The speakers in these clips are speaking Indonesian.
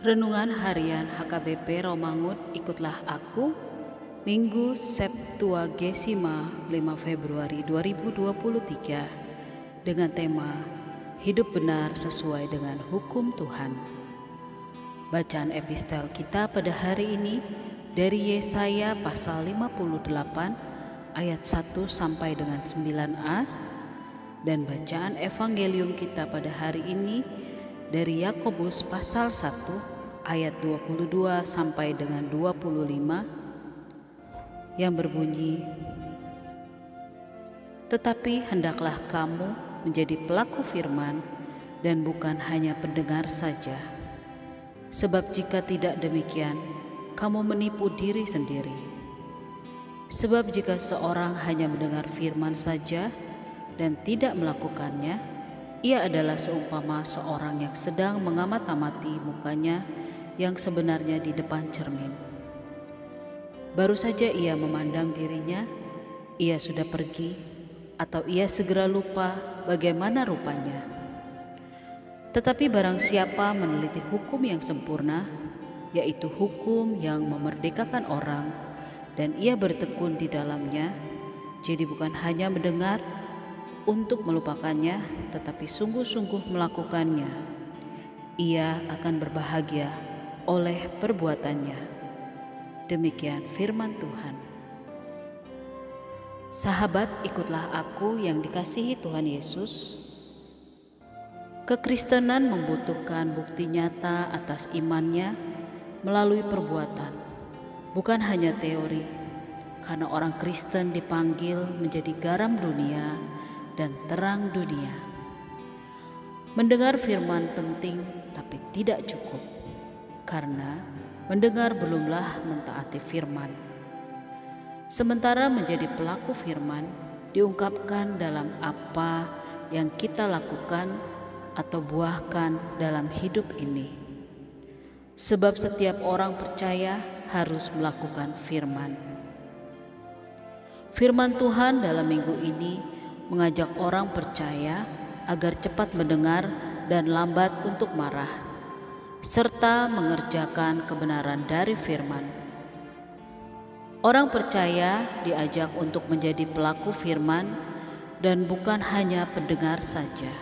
Renungan Harian HKBP Romangut Ikutlah Aku Minggu Septuagesima 5 Februari 2023 dengan tema Hidup benar sesuai dengan hukum Tuhan. Bacaan epistel kita pada hari ini dari Yesaya pasal 58 ayat 1 sampai dengan 9a dan bacaan evangelium kita pada hari ini dari Yakobus pasal 1 ayat 22 sampai dengan 25 yang berbunyi Tetapi hendaklah kamu menjadi pelaku firman dan bukan hanya pendengar saja. Sebab jika tidak demikian kamu menipu diri sendiri. Sebab jika seorang hanya mendengar firman saja dan tidak melakukannya ia adalah seumpama seorang yang sedang mengamat-amati mukanya yang sebenarnya di depan cermin. Baru saja ia memandang dirinya, ia sudah pergi, atau ia segera lupa bagaimana rupanya. Tetapi barang siapa meneliti hukum yang sempurna, yaitu hukum yang memerdekakan orang, dan ia bertekun di dalamnya, jadi bukan hanya mendengar, untuk melupakannya, tetapi sungguh-sungguh melakukannya, ia akan berbahagia oleh perbuatannya. Demikian firman Tuhan. Sahabat, ikutlah aku yang dikasihi Tuhan Yesus. Kekristenan membutuhkan bukti nyata atas imannya melalui perbuatan, bukan hanya teori, karena orang Kristen dipanggil menjadi garam dunia dan terang dunia. Mendengar firman penting, tapi tidak cukup, karena mendengar belumlah mentaati firman. Sementara menjadi pelaku firman diungkapkan dalam apa yang kita lakukan atau buahkan dalam hidup ini. Sebab setiap orang percaya harus melakukan firman. Firman Tuhan dalam minggu ini mengajak orang percaya agar cepat mendengar dan lambat untuk marah, serta mengerjakan kebenaran dari firman. Orang percaya diajak untuk menjadi pelaku firman dan bukan hanya pendengar saja.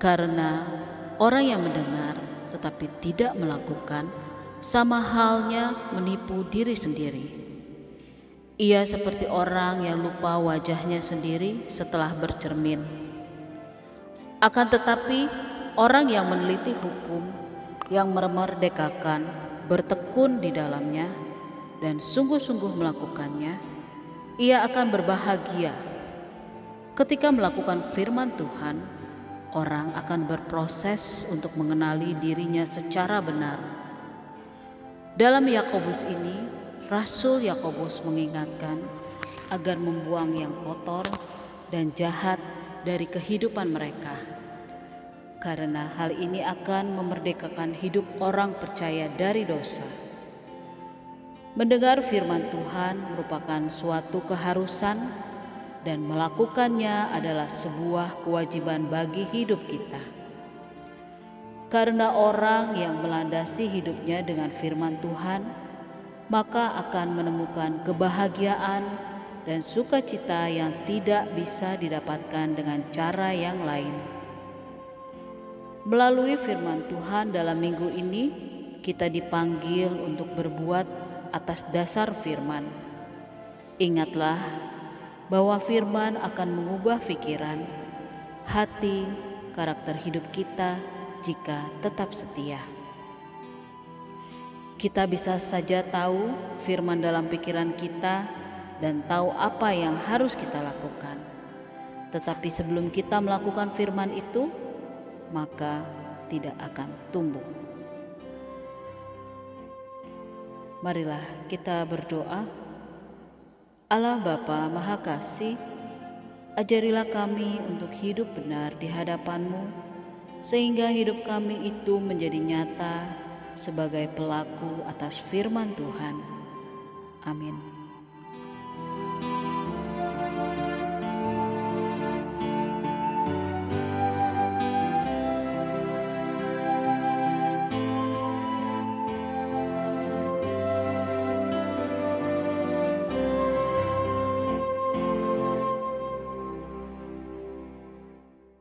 Karena orang yang mendengar tetapi tidak melakukan sama halnya menipu diri sendiri. Ia seperti orang yang lupa wajahnya sendiri setelah bercermin. Akan tetapi, orang yang meneliti hukum, yang memerdekakan, bertekun di dalamnya, dan sungguh-sungguh melakukannya, ia akan berbahagia. Ketika melakukan firman Tuhan, orang akan berproses untuk mengenali dirinya secara benar. Dalam Yakobus ini, Rasul Yakobus mengingatkan agar membuang yang kotor dan jahat dari kehidupan mereka. Karena hal ini akan memerdekakan hidup orang percaya dari dosa. Mendengar firman Tuhan merupakan suatu keharusan dan melakukannya adalah sebuah kewajiban bagi hidup kita. Karena orang yang melandasi hidupnya dengan firman Tuhan maka akan menemukan kebahagiaan dan sukacita yang tidak bisa didapatkan dengan cara yang lain. Melalui firman Tuhan dalam minggu ini, kita dipanggil untuk berbuat atas dasar firman. Ingatlah bahwa firman akan mengubah pikiran, hati, karakter hidup kita jika tetap setia. Kita bisa saja tahu firman dalam pikiran kita dan tahu apa yang harus kita lakukan. Tetapi sebelum kita melakukan firman itu, maka tidak akan tumbuh. Marilah kita berdoa. Allah Bapa Maha Kasih, ajarilah kami untuk hidup benar di hadapan-Mu, sehingga hidup kami itu menjadi nyata sebagai pelaku atas firman Tuhan. Amin.